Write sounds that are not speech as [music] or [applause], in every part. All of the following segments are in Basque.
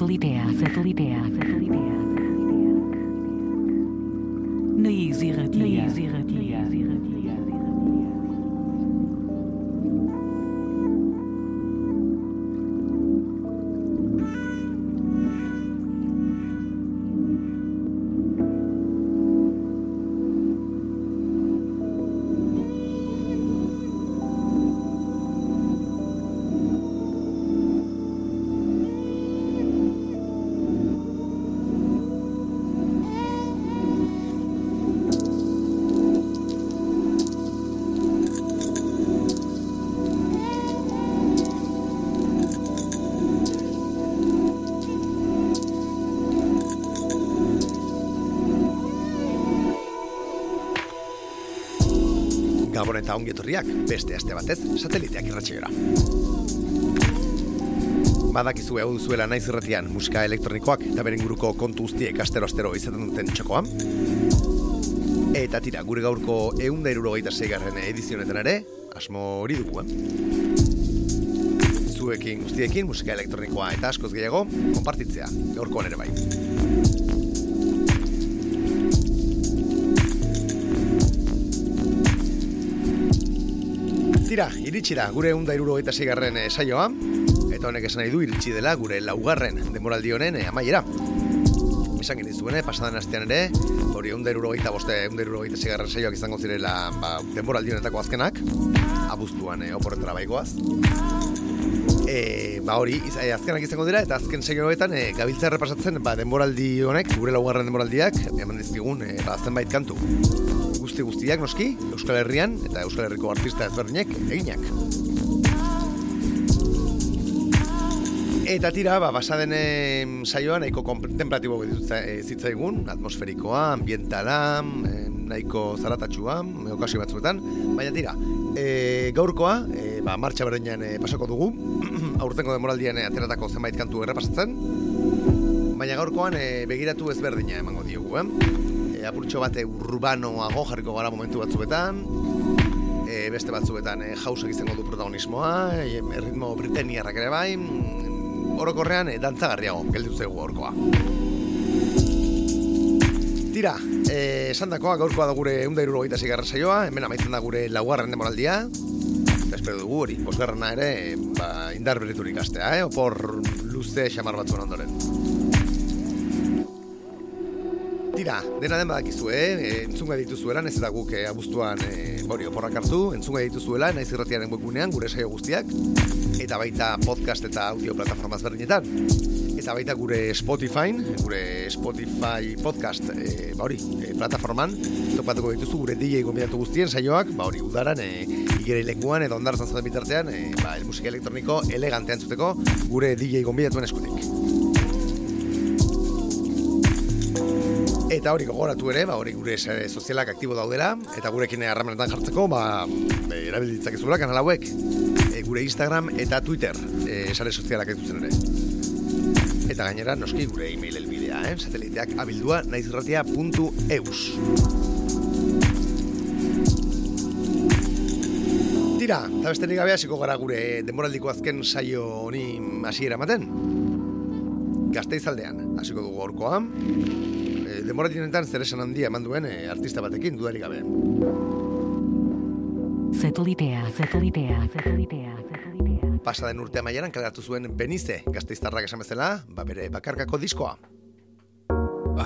Satelitea, satelitea, satelitea. Eta ongi etorriak beste aste batez sateliteak irratxeora. Badakizu hau duzuela naiz irratian musika elektronikoak eta beren guruko kontu guztiek astero-astero izaten duten txokoa. Eta tira, gure gaurko eunda irurogeita zeigarren edizionetan ere, asmo hori dugu, eh? Zuekin guztiekin musika elektronikoa eta askoz gehiago, konpartitzea, gaurkoan ere bai. Tira, iritsi da gure eunda irurogeita zeigarren eh, saioa, eta honek esan nahi du iritsi dela gure laugarren demoraldi honen eh, amaiera. Esan genizuen, eh, pasadan astean ere, hori eunda irurogeita boste, eunda irurogeita zeigarren saioak izango zirela ba, demoraldi honetako azkenak, abuztuan eh, oporretara baikoaz. E, ba hori, iz, azkenak izango dira, eta azken saioetan e, gabiltza errepasatzen ba, denboraldi honek, gure laugarren denboraldiak, eman dizkigun, e, ba, zenbait kantu guzti guztiak noski, Euskal Herrian eta Euskal Herriko artista ezberdinek eginak. Eta tira, ba, basaden em, saioa nahiko kontemplatibo e, zitzaigun, atmosferikoa, ambientala, em, nahiko zaratatxua, okasio batzuetan, baina tira, e, gaurkoa, e, ba, martxa berdinean e, pasako dugu, [clears throat] aurtengo demoraldian e, ateratako zenbait kantu errepasatzen, baina gaurkoan e, begiratu ezberdina emango diogu, eh? E, apurtxo bate urbanoago jarriko gara momentu batzuetan, e, beste batzuetan e, jausak izango du protagonismoa, e, erritmo britaniarrak ere bai, mm, orokorrean e, dantzagarriago, gelditu zaigu gaurkoa. Tira, esan dakoa gaurkoa da gure eunda irurogeita zigarra saioa, hemen amaitzen da gure laugarren demoraldia, eta espero dugu hori, bosgarrena ere, ba, indar berriturik astea, eh? opor luze xamar batzuen ondoren. Tira, dena den badakizu, eh? entzunga dituzuela, ez eta guk eh, abuztuan eh, bori, oporrak hartu, entzunga dituzuela, naiz irratiaren webgunean, gure saio guztiak, eta baita podcast eta audio plataforma ezberdinetan. Eta baita gure Spotify, gure Spotify podcast, eh, ba hori, eh, plataforman, topatuko dituzu gure DJ gombidatu guztien saioak, ba hori, udaran, eh, igere lenguan edo ondarzan zaten bitartean, eh, ba, el musika elektroniko elegantean zuteko gure DJ gombidatuen eskutik. Eta hori gogoratu ere, ba, hori gure sare sozialak aktibo daudela, eta gurekin harremanetan jartzeko, ba, erabil ditzakezula kanal hauek, e, gure Instagram eta Twitter e, sare sozialak dituzen ere. Eta gainera, noski gure e-mail elbidea, eh? sateliteak abildua naizirratia.eus. Tira, eta besterik gabe hasiko gara gure denboraldiko azken saio honi hasiera ematen. Gazteizaldean, hasiko dugu gaurkoa. E, denboraldienetan zer esan handia eman duen e, artista batekin dudarik gabe. Satellidea, Satellidea, Satellidea, Satellidea. Pasaden urte amaieran kaleratu zuen Benize gazteiztarrak esan bezala, ba bere bakarkako diskoa.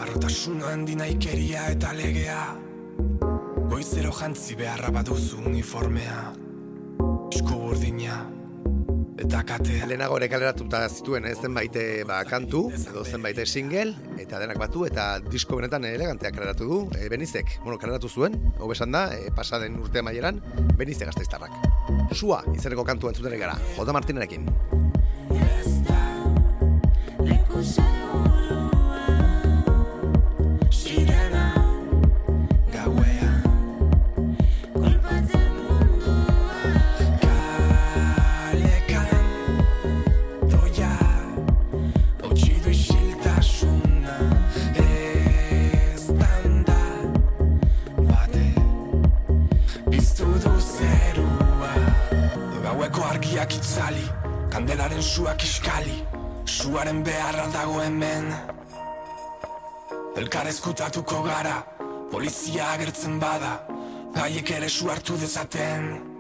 Arrotasun handi naikeria eta legea Goizero jantzi beharra baduzu uniformea Esku burdina Eta katea Lehenago ere kaleratuta zituen ez zenbait ba, kantu, edo zenbait single, eta denak batu, eta disko benetan eleganteak kaleratu du e, Benizek. Bueno, kaleratu zuen, hobesan da, e, pasaden urte amaieran, Benize gazteiztarrak. Sua, izeneko kantu entzuten gara, Jota Martinerekin. Sirena Gaueko argiak itzali Kandelaren suak iskali Suaren beharra dago hemen. Elkar eskutatuko gara Polizia agertzen bada Gaiek ere su hartu dezaten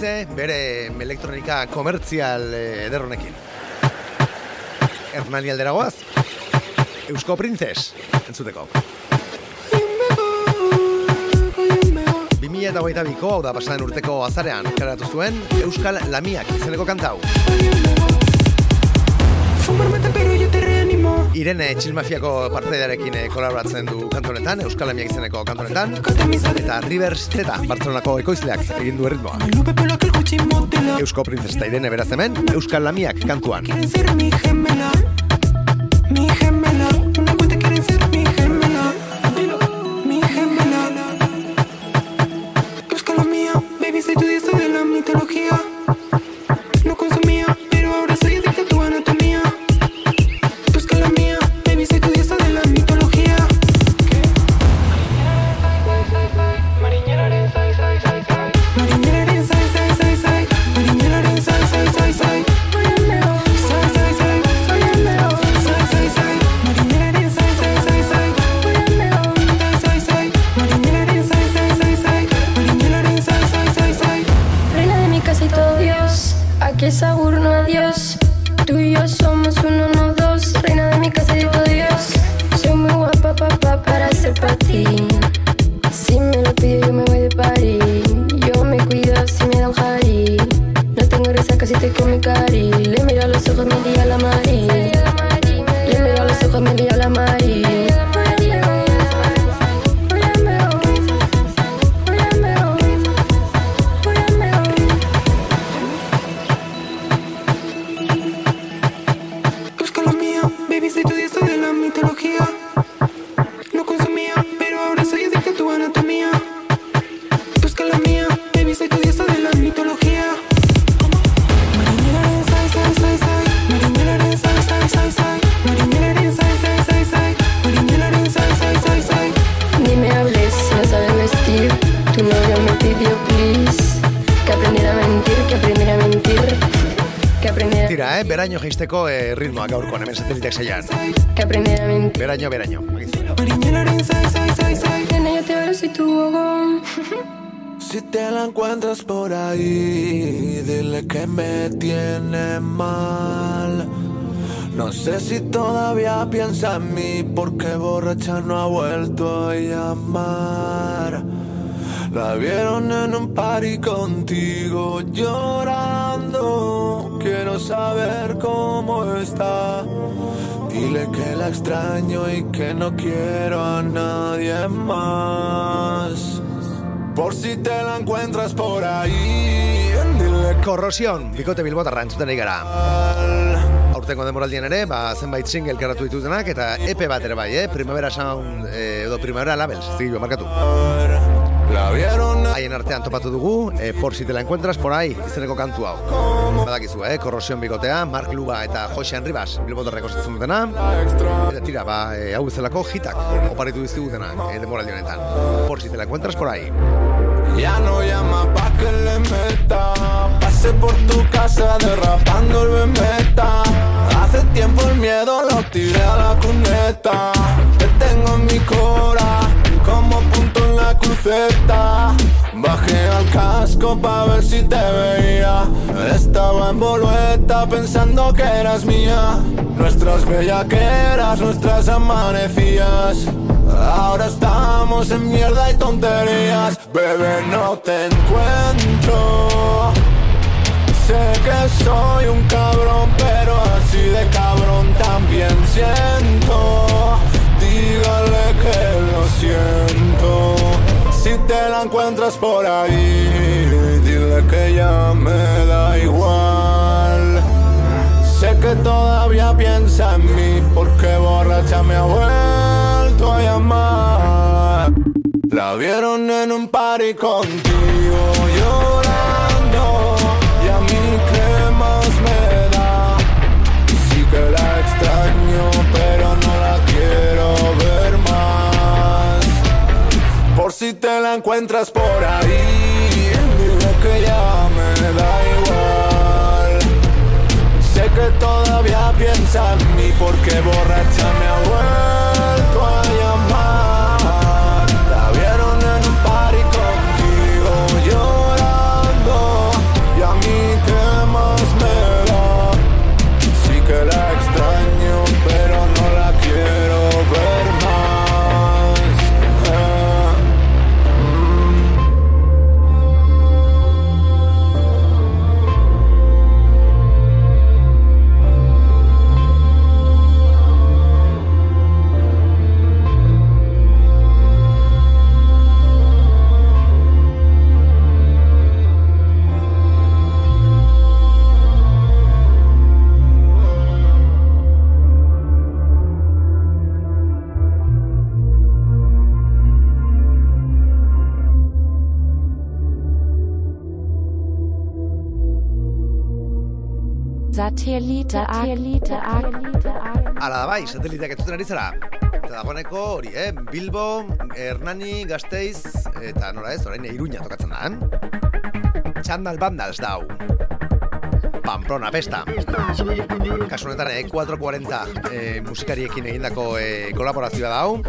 Benize bere elektronika komertzial eh, ederronekin. Hernani alderagoaz, Eusko Princes, entzuteko. 2008ko, hau da pasaden urteko azarean, karatu zuen Euskal Lamiak izeneko kantau. Fumarmate pero yo te Irene Txilmafiako parteidarekin eh, kolaboratzen du kantu honetan, Euskal Lamiak izeneko labios eta Rivers Zeta, Bartzelonako ekoizleak egin du erritmoa. Eusko Princes eta Irene beraz hemen, Euskal Lamiak kantuan. Es Agur, no adiós. Tú y yo somos uno, no dos. Reina de mi casa todo Dios, soy muy guapa, papá, para ser para ti. Si me lo pido, yo me voy de party. Yo me cuido si me da un jari. No tengo resaca si estoy con mi cari. Le miro a los ojos, me lía la mari. Beraino jaisteko eh, ritmoa gaurkoan hemen satelitek saian. Beraino, beraino. Si te la encuentras por ahí, dile que me tiene mal. No sé si todavía piensa en mí porque borracha no ha vuelto a llamar. La vieron en un party contigo llorando. Saber cómo está. Dile que la extraño y que no quiero a nadie más. Por si te la encuentras por ahí, dile Korrosion, bikote bilbotarra entzuten ari gara. Aurtengo demoraldien ere, ba, zenbait single karatu ditutenak, eta EP bat ere bai, eh? Primavera Sound, eh, edo Primavera Labels, zigilo markatu. La vieron Haien artean topatu dugu, eh, por si te la encuentras por ahí, izeneko kantu hau. Badakizu, eh? Korrosion bikotea, Mark Luba eta Jose Enribas, bilbotarreko zitzen dutena. Eta tira, ba, eh, hau bezalako hitak, oparitu dizkigutenak, eh, demoraldi honetan. Por si te la encuentras por ahí. Ya no llama pa' que le meta Pasé por tu casa derrapando el bemeta Hace tiempo el miedo lo tiré a la cuneta Te tengo en mi cora como punto en la cruceta Bajé al casco pa' ver si te veía. Estaba en bolueta pensando que eras mía. Nuestras bellaqueras, nuestras amanecías. Ahora estamos en mierda y tonterías. Bebé, no te encuentro. Sé que soy un cabrón, pero así de cabrón también siento. Dígale que lo siento Si te la encuentras por ahí Dile que ya me da igual. Sé que todavía piensa en mí Porque borracha me ha vuelto a llamar. La vieron en un party contigo llorando Por si te la encuentras por ahí Dile que ya me da igual Sé que todavía piensa en mí porque borracha me ha vuelto a llamar. Satellite, Satellite, Satellite, Ala da bai, sateliteak entzuten ari zara. Eta dagoeneko hori, eh? Bilbo, Hernani, Gasteiz, eta nola ez, orain Iruña tokatzen da, eh? Txandal Bandals da hau. Pamplona Pesta. Kasu honetan, eh, 440 eh, musikariekin egindako eh, kolaborazioa da hau.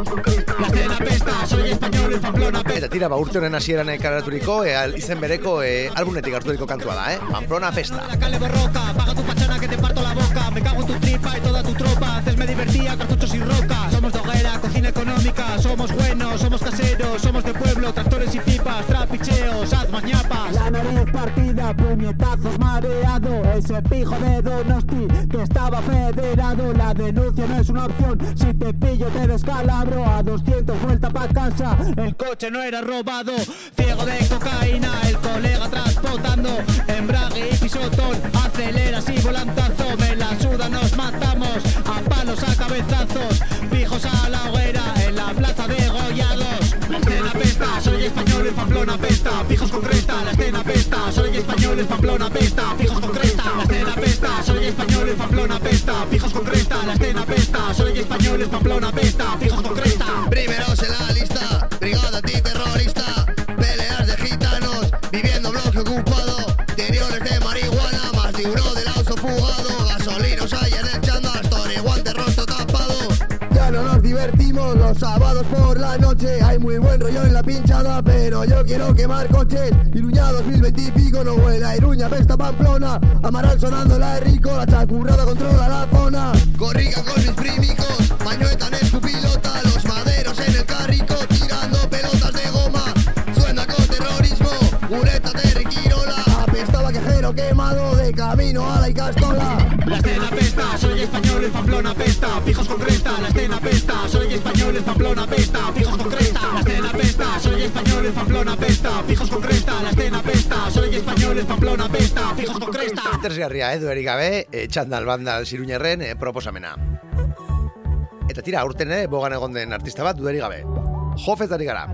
Eta tira, ba, urte honen hasieran kaleraturiko, eh, al- izen bereko eh, albunetik harturiko kantua da, eh? Pamplona Festa. Cale borroca, paga tu pachana que te parto la boca Me cago en tu tripa y toda tu tropa Antes me divertía, cartuchos y rocas Somos de hoguera, cocina económica Somos buenos, somos caseros partida, puñetazos mareado. Ese pijo de Donosti que estaba federado. La denuncia no es una opción. Si te pillo te descalabro. A 200 vuelta pa' casa El coche no era robado. Ciego de cocaína, el colega transportando. Embrague y pisotón Aceleras y volantazo. Me la suda, nos matamos A palos, a cabezazos. Pijos a la Pamplona pesta Pijos con cresta, la escena pesta Soy español en Pamplona pesta Pijos con cresta, la escena pesta Soy español en Pamplona pesta Pijos con cresta, la escena pesta Soy español en Pamplona pesta Pijos con cresta. Primeros en la lista, brigada antiterrorista, peleas de gitanos, viviendo bloque ocupado, interiores de marihuana, más de uno del auto fugado, gasolinos hay en el chandal, Tony guante rostro tapado. Ya no nos divertimos los sábados por Hay muy buen rollo en la pinchada Pero yo quiero quemar coches. Iruña 2020 y pico No huela Iruña, Pesta, Pamplona. Amaral sonando la rico La chacurrada controla la zona. Corriga con mis primicos, mañueta en su pilota, los maderos en el carrico, tirando pelotas de goma, suena con terrorismo, ureta de Riquirola. Apestaba quejero quemado De camino a la Icastola. La español Pamplona pesta fijos con cresta, la escena pesta, soy españoles, Pamplona pesta, fijos con cresta, la escena pesta, soy españoles, Pamplona pesta, fijos con cresta, la escena pesta, soy españoles, Pamplona pesta, fijos con cresta. Interesgarria, edu erik gabe, e, txandal bandal ziruñerren e, proposamena. Eta tira, aurten ere, bogan egon den artista bat, duderik gabe. Jofez ari gara.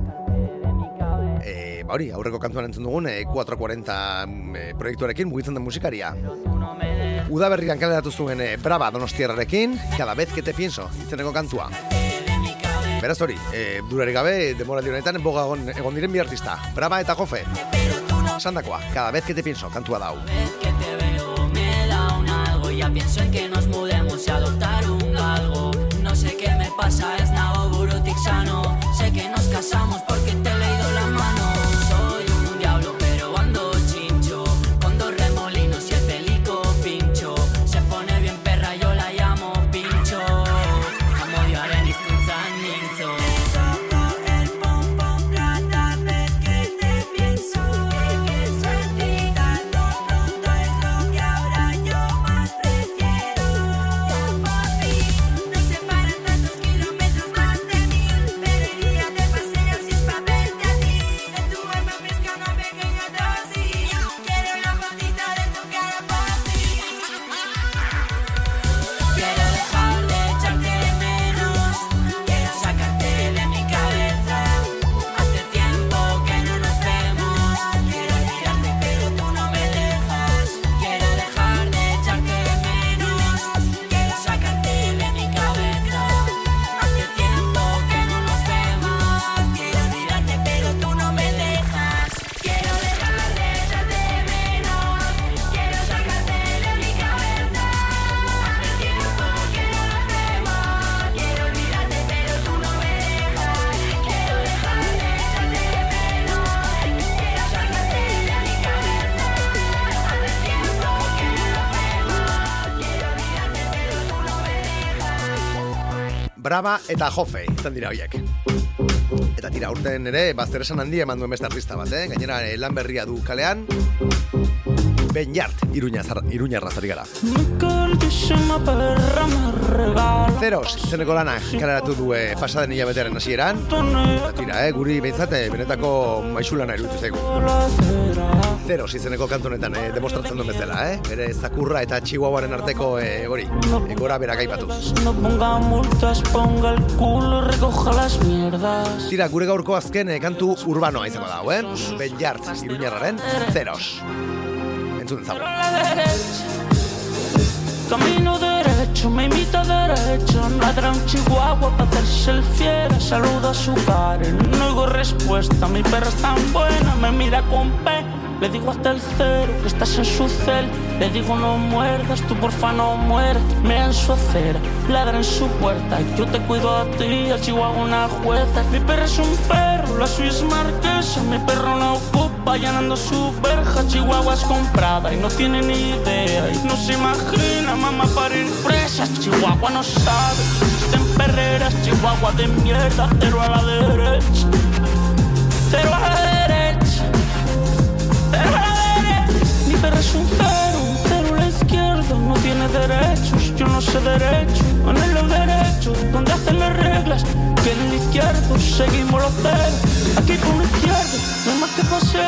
E, ba hori, aurreko kantuan entzun dugun, e, 440 mm, e, proiektuarekin mugitzen den musikaria. Udaberrian kaleratu zuen e, Brava Donostiarrarekin, cada vez que te pienso, izeneko kantua. Beraz hori, e, dudarik gabe, demoraldi honetan, boga egon, egon diren bi artista, Brava eta Jofe. Sandakoa, cada vez que te pienso, kantua dau. pienso en que nos mudemos y adoptar un galgo No sé qué me pasa, es nago burutik sano Sé que nos casamos porque te Brava eta Jofe, izan dira horiek. Eta tira, urten ere, bazter esan handia eman duen beste artista bat, eh? Gainera, lan berria du kalean, Ben Jart, iruña, iruña razari gara. Zeros, izeneko lana kaleratu du eh, pasaden hilabetearen hasieran. Eta tira, eh, guri behintzat, eh, benetako maixulana iruditu zaigu. Zeros izeneko kantu honetan eh, demostratzen duen bezala, eh? Bere zakurra eta chihuahuaren arteko eh, hori, eh, gora berak aipatuz. No ponga multas, ponga el culo, recoja las mierdas. Tira, gure gaurko azken eh, kantu urbanoa izango dago, eh? Ben Jart, iruñarraren, Zeros. Entzun derecha, camino derecho, me imita derecho. Ladra un chihuahua para hacerse el fiera. Saluda a su cara, no oigo respuesta. Mi perra es tan buena, me mira con pena. Le digo hasta el cero, que estás en su cel. Le digo no muerdas, tú porfa no mueras. Me en su acera, ladra en su puerta. Y yo te cuido a ti, al chihuahua una jueza. Mi perra es un perro, la suya es marquesa. Mi perro no ocupa, llenando su verja. Chihuahua es comprada y no tiene ni idea. Y no se imagina, mamá, parir presas. Chihuahua no sabe, existen perreras. Chihuahua de mierda, cero a la derecha. Cero a la derecha. Mi perro es un cero, un cero la izquierda. No tiene derechos, yo no sé derecho. En el derecho, donde hacen las reglas. Que en el izquierdo seguimos los ceros. Aquí con la izquierda, no hay más que pasé.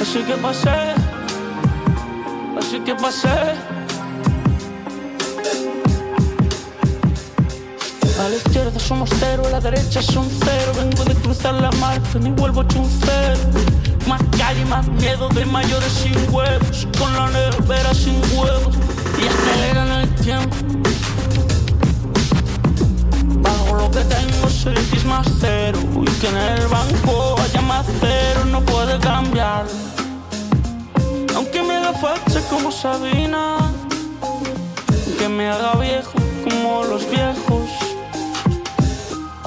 Así que pasé. Así que pasé. A la izquierda somos cero, a la derecha son cero. Vengo de cruzar la marca, ni vuelvo hecho un cero. Más calle, más miedo de mayores sin huevos. Con la nevera sin huevos. Y aceleran el tiempo. Pago lo que tengo, soy X más cero. Y que en el banco haya más cero, no puede cambiar. Aunque me haga facha como Sabina. Que me haga viejo como los viejos.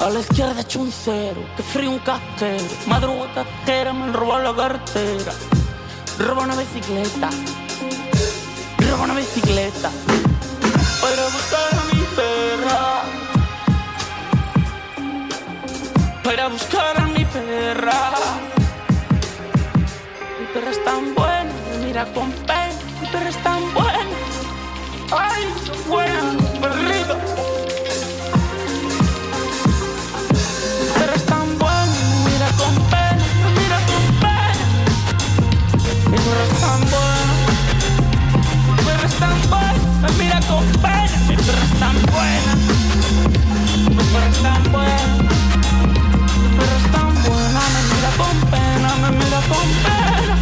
A la izquierda he hecho un cero, que frío un castero. Madruga cajera, me roba la cartera. Roba una bicicleta. Roba una bicicleta. Para buscar a mi perra. Para buscar a mi perra. Mi perra es tan buena, mira con pena. Mi perra es tan buena. Ay, buena, perrito. sos buena, pero tan buena, pero tan buena, pero tan buena, me mira con pena, me mira con pena,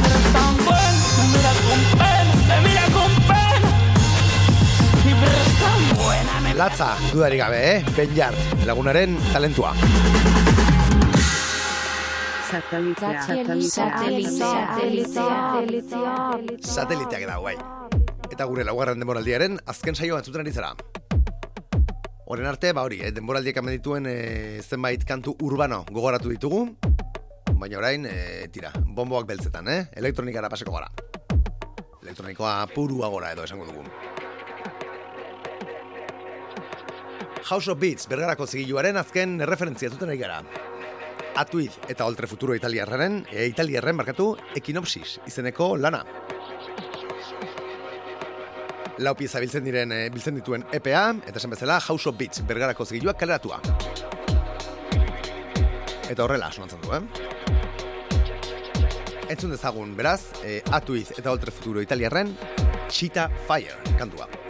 pero tan buena, me mira con pena, me mira con pena, y pero tan buena, me Latza, dudarik gabe, eh? Benjart, lagunaren talentua. Satelitea, satelitea, satelitea, satelitea, satelitea, satelitea, satelitea, satelitea, Eta gure laugarren denboraldiaren azken saioa entzuten ari zara. Horren arte, ba hori, eh, denboraldiek hemen dituen eh, zenbait kantu urbano gogoratu ditugu, baina orain, eh, tira, bomboak beltzetan, eh? Elektronikara paseko gara. Elektronikoa purua gora edo esango dugu. House of Beats bergarako zigiluaren azken referentzia zuten ari gara. Atuiz eta Oltre Futuro Italiarren, e, Italiarren markatu Equinopsis izeneko lana. Lau pieza biltzen diren e, biltzen dituen EPA eta esan bezala House of Beats bergarako zigiluak kaleratua. Eta horrela sonatzen du, eh? Entzun dezagun, beraz, e, Atuiz eta Oltre Futuro Italiarren Cheetah Fire kantua.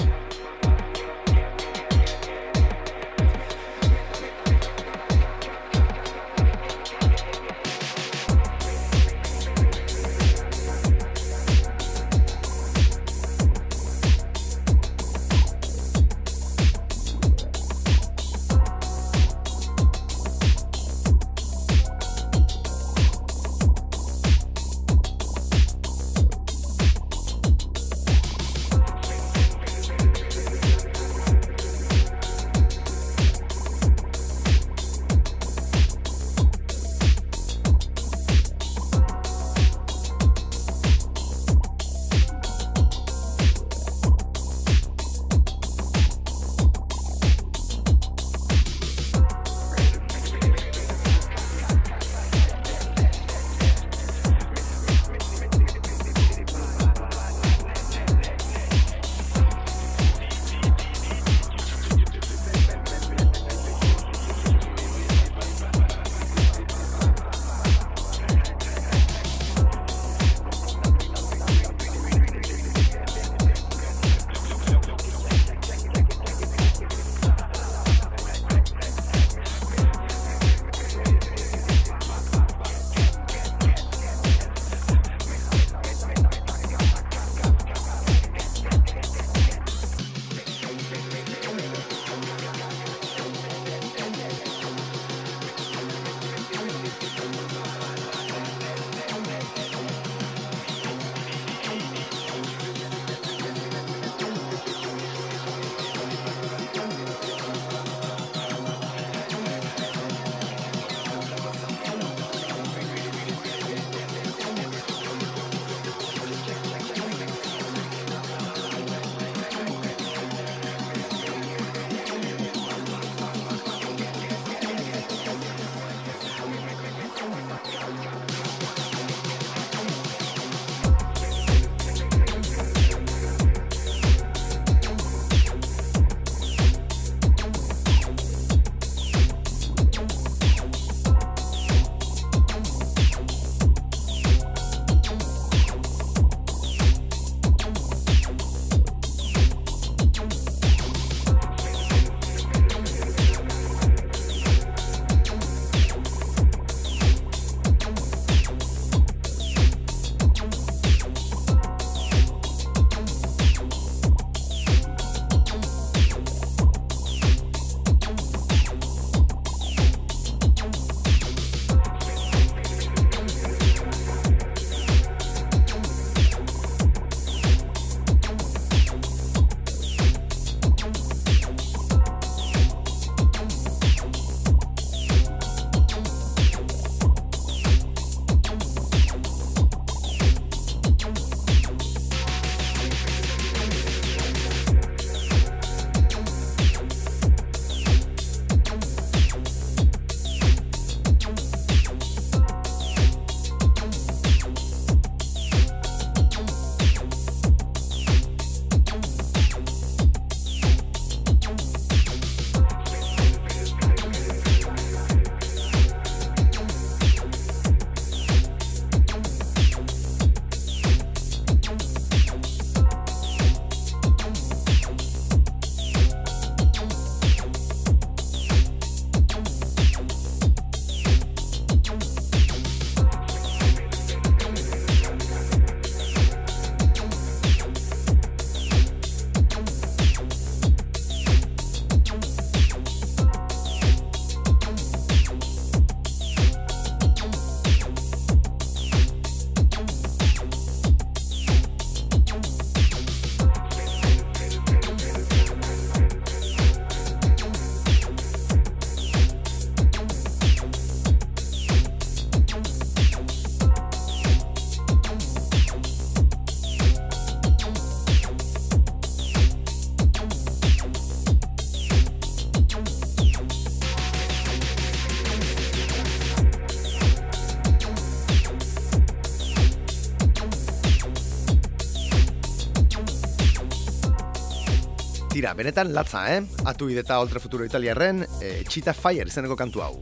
Benetan latza, eh? Atu ideta Oltre Futuro Italiarren, e, Cheetah Fire izeneko kantu hau.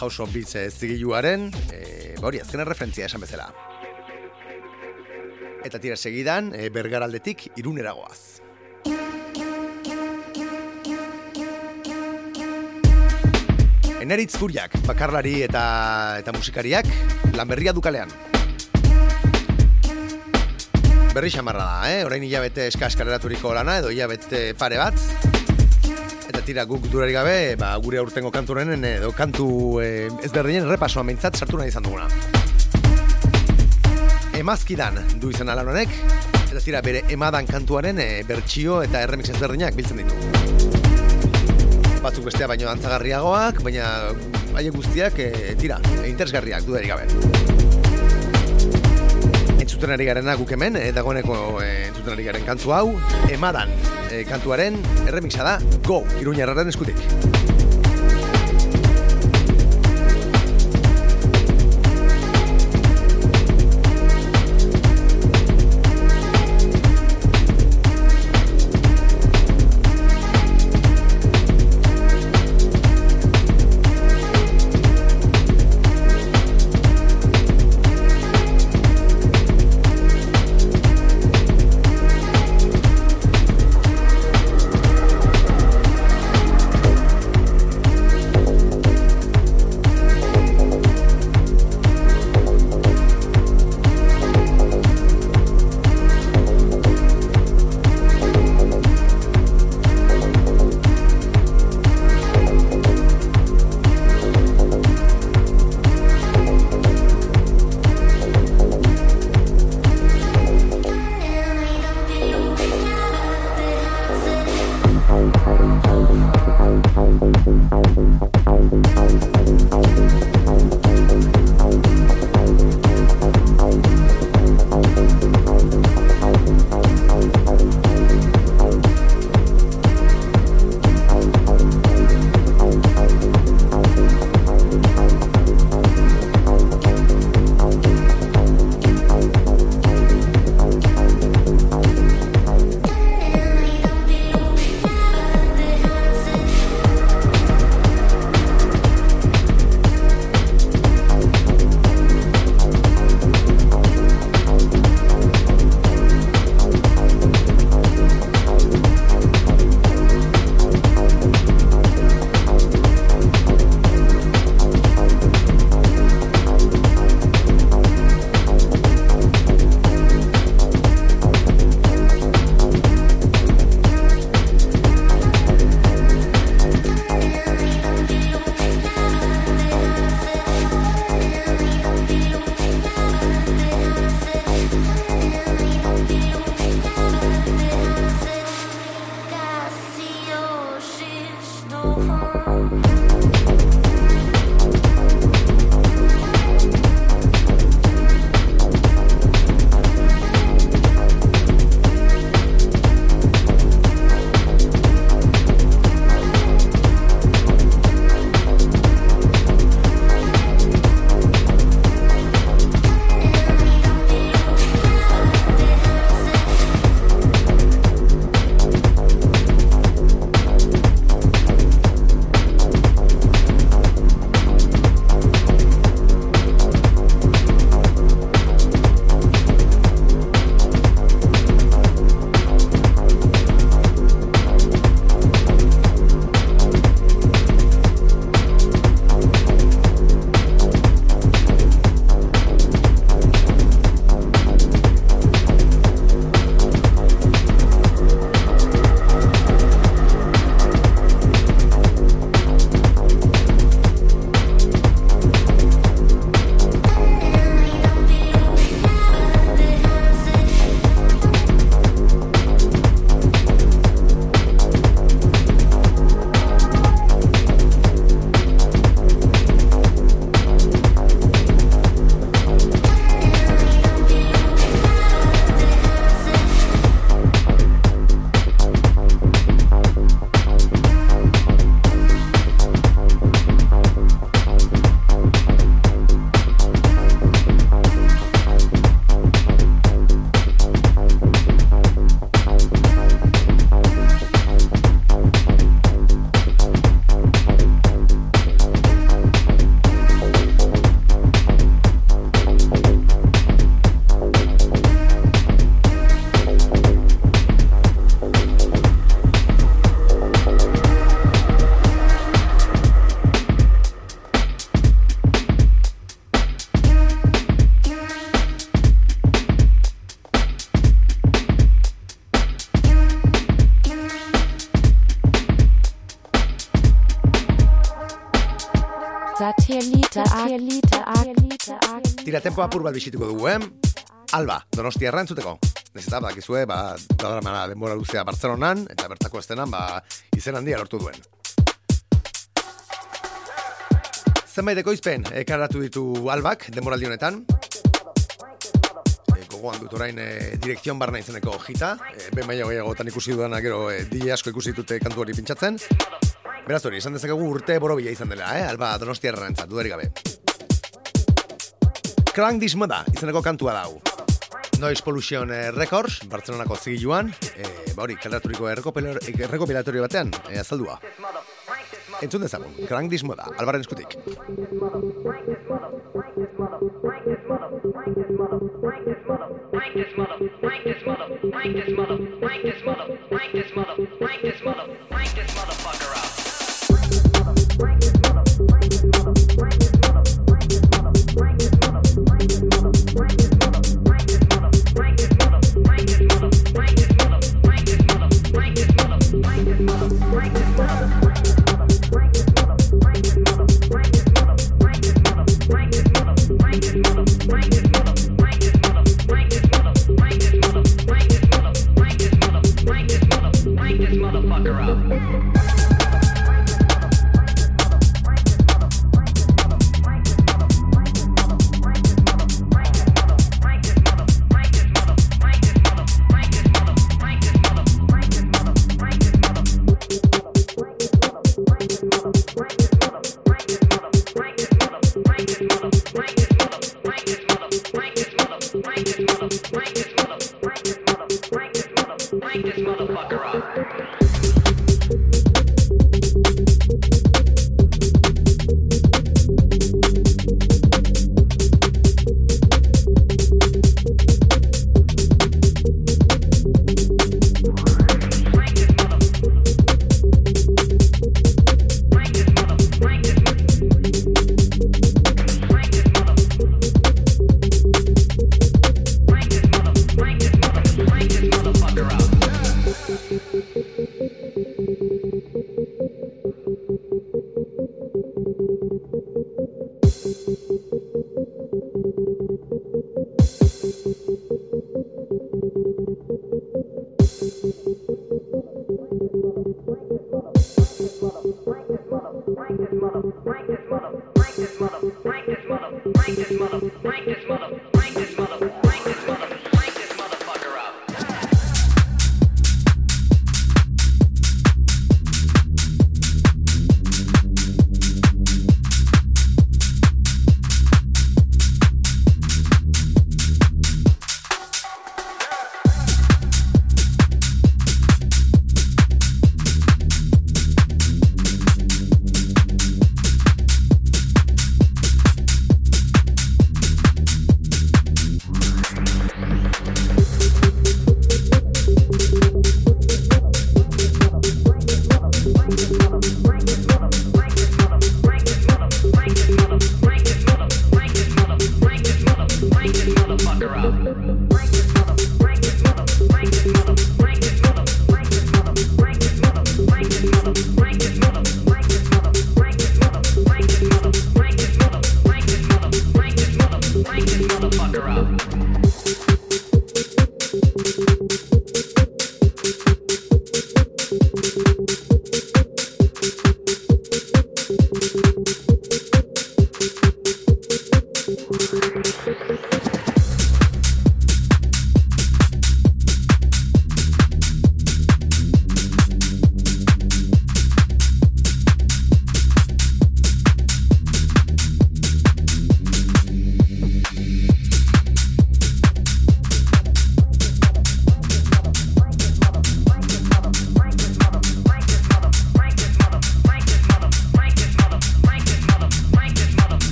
House of Beats e, zigiluaren, e, hori azkena referentzia esan bezala. Eta tira segidan, e, bergaraldetik irunera goaz. Eneritz furiak, bakarlari eta, eta musikariak, lan berria dukalean. Berri xamarra da, eh? Orain hilabete eskaskaraturiko lana, edo hilabete pare bat. Eta tira guk durari gabe, ba, gure aurtengo kanturen edo kantu eh, ezberdinen repasoa meintzat sartu nahi izan duguna. Emazkidan du izan alan honek, eta tira bere emadan kantuaren eh, bertsio eta erremix ezberdinak biltzen ditu. Batzuk bestea baino antzagarriagoak, baina haiek guztiak eh, tira, interesgarriak dudarik gabe. Entzuten ari garena guk hemen, eh, dagoeneko eh, entzuten ari garen kantu hau, emadan eh, kantuaren erremixa da Go, Iruñarraren eskutik. Tempo apur bat bisituko dugu, eh? Alba, donostia errantzuteko. Ez eta bakizue, ba, badaramana denbora luzea Bartzelonan, eta bertako estenan, ba, izen handia lortu duen. Zenbait ekoizpen ekaratu ditu albak, denboraldi honetan. E, gogoan dut orain e, direkzion barna izeneko jita. E, ben baina gehiagotan ikusi dudana gero e, di asko ikusi dute kantu hori pintsatzen. Beraz hori, esan dezakegu urte borobila izan dela, eh? Alba donostia errantzat, dudarik gabe. Klang Dismoda izeneko kantua dau. Noise Pollution eh, Records, Bartzelonako zigiluan, eh, ba hori, kaleraturiko errekopilatorio batean, eh, azaldua. Entzun dezagun, Klang Dismoda, albaren eskutik. Frank this mother, Frank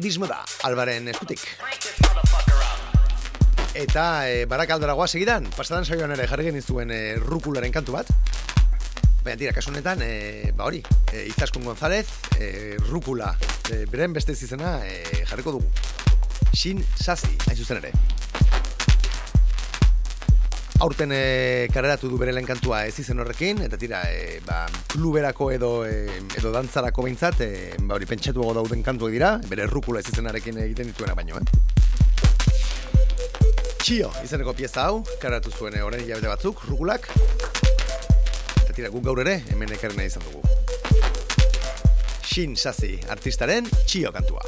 dismo da, albaren eskutik. Eta e, barakaldora segidan, pasadan saioan ere jarri genizuen e, rukularen kantu bat. Baina tira, kasu honetan, e, ba hori, e, Izaskun González, e, rukula, e, beren beste izena e, jarriko dugu. Shin Sasi, hain zuzen ere. Aurten e, kareratu du bere lehen kantua ez izen horrekin, eta tira, e, ba, kluberako edo e, edo dantzarako behintzat, e, ba hori pentsatuago dauden kantuak dira, bere rukula ez izenarekin egiten dituena baino, eh? Txio, izeneko pieza hau, karatu zuen eh, orain hilabete batzuk, rukulak. Eta tira, guk gaur ere, hemen ekarrena izan dugu. Shin Sasi, artistaren txio kantua.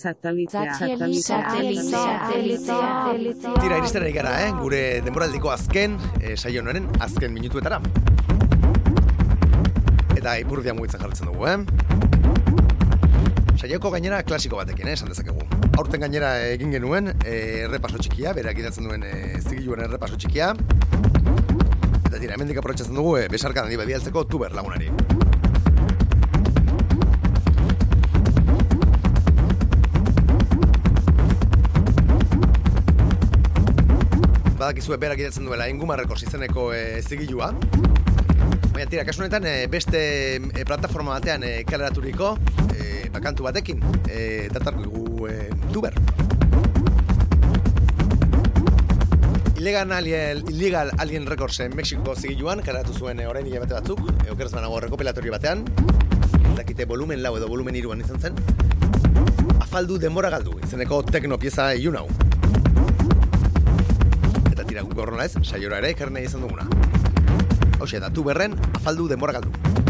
Satelitea. Tira, iristen ari gara, eh? gure denboraldiko azken, eh, saio honen azken minutuetara. Eta ipurdia mugitzen jartzen dugu, eh? Saioko gainera klasiko batekin, eh, esan dezakegu. Aurten gainera egin genuen, eh, errepaso txikia, berak idatzen duen eh, zigiluen errepaso txikia. Eta tira, hemendik aprotxatzen dugu, eh, besarkan handi badialtzeko tuber lagunari. Badakizue berak idatzen duela ingumarreko izeneko e, zigilua. Baina tira, kasu honetan e, beste e, plataforma batean e, kaleraturiko e, bakantu batekin e, datarko dugu e, tuber. Illegal Alien, Illegal Alien Recordsen Mexiko zigiluan kaleratu zuen e, orain hilabete batzuk, e, okeraz banago rekopilatorio batean. Dakite volumen lau edo volumen iruan izan zen. Afaldu denbora galdu, izeneko tekno pieza ilun hau. Tira guk nola ez, saiora ere ekarri nahi izan duguna. Hauxe, da tuberren afaldu denbora galdu.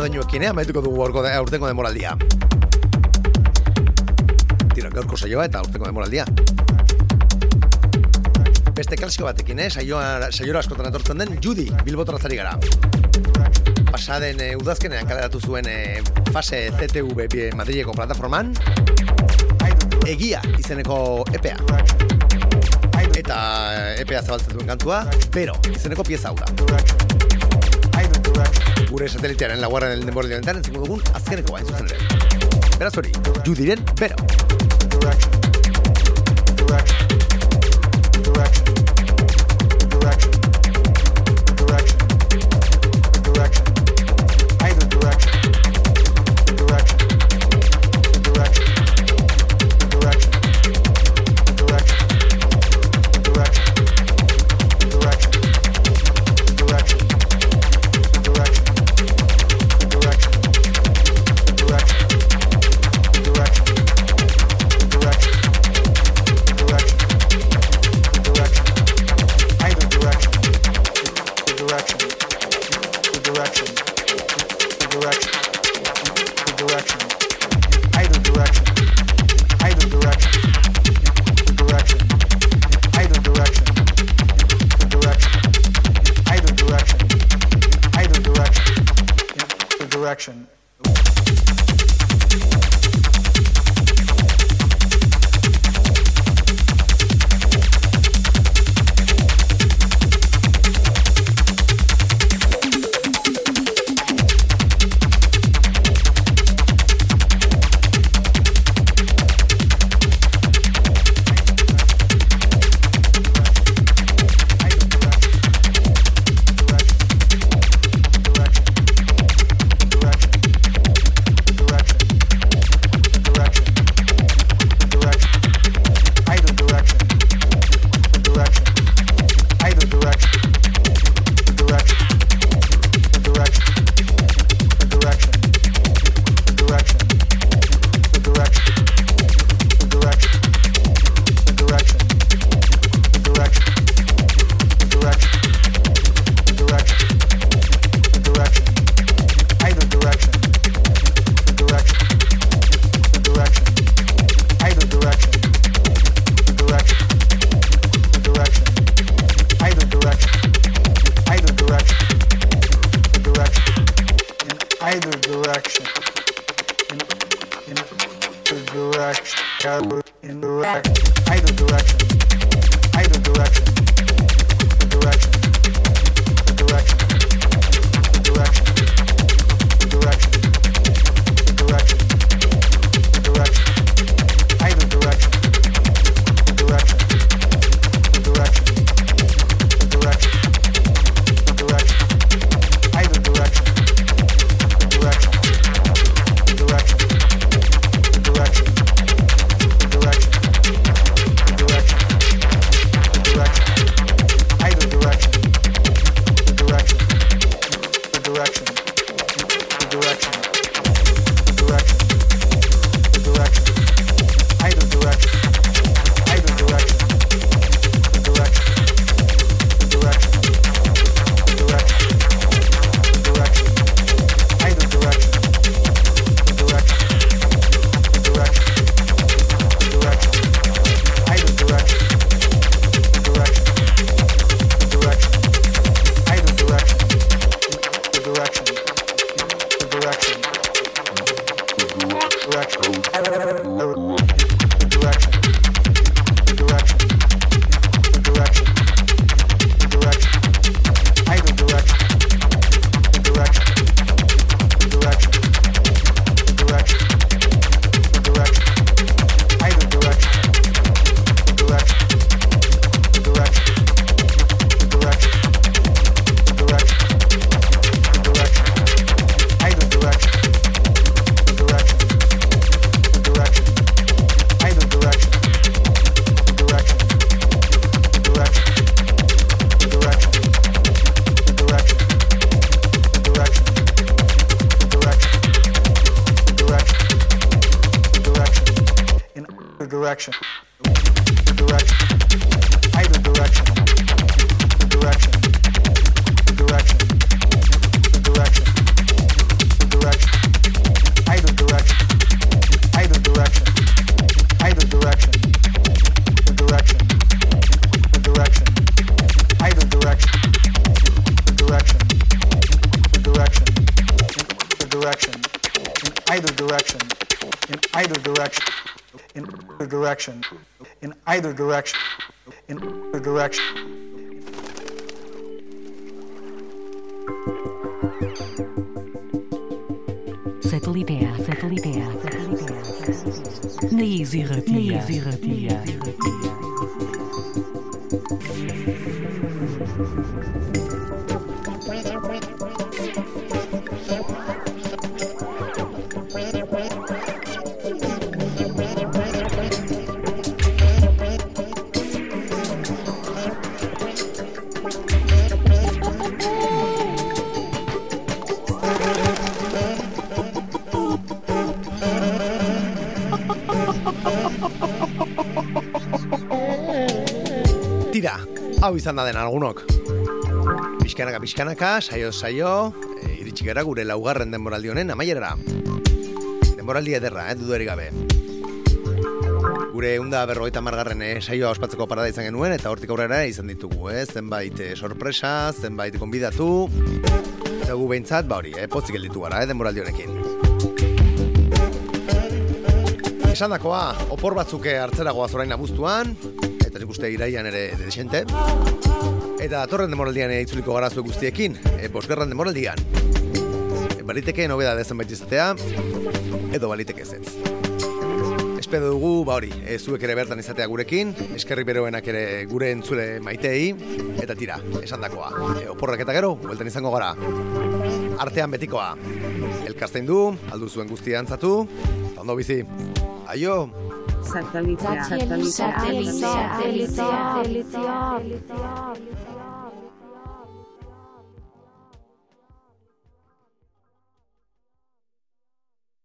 doinuekin, eh? amaituko dugu gorko de, urtengo demoraldia. Tira, gaurko saioa eta urtengo demoraldia. Beste klasiko batekin, eh? saioa, saioa askotan atortzen den, Judy, bilbotora zari gara. Pasaden e, udazkenean kaleratu zuen e, fase CTV Madrileko plataforman. Egia izeneko EPEA. Eta eh, EPEA zabaltzen duen kantua, pero izeneko pieza hau da kantuak gure satelitearen laguaren denbordi honetan entzuko dugun azkeneko hain zuzen ere. Beraz hori, judiren bero. Direction. Na Easy Ratia. Na Easy Ratia. Izan da den algunok. Pixkanaka, pixkanaka, saio, saio, e, iritsi gara gure laugarren denboraldi honen amaierara. Denboraldi ederra, eh, dudarik gabe. Gure unda berrogeita margarren eh, saioa ospatzeko parada izan genuen, eta hortik aurrera izan ditugu, eh? zenbait eh, sorpresa, zenbait konbidatu, eta gu behintzat, ba hori, eh, pozik gelditu gara, eh, denboraldi honekin. Esan dakoa, opor batzuk eh, hartzera goaz orain abuztuan, uste iraian ere desente. Eta datorren demoraldian itzuliko gara zuek guztiekin, e, bosgarran demoraldian. E, baliteke nobeda dezen izatea, edo baliteke ez. Espero dugu, ba hori, e, zuek ere bertan izatea gurekin, eskerri beroenak ere gure entzule maitei, eta tira, esan dakoa. E, oporrak eta gero, bueltan izango gara. Artean betikoa. Elkartzen du, aldu zuen guztia antzatu, ondo bizi. Aio! Satelitea, satelitea, satelitea, satelitea, satelitea.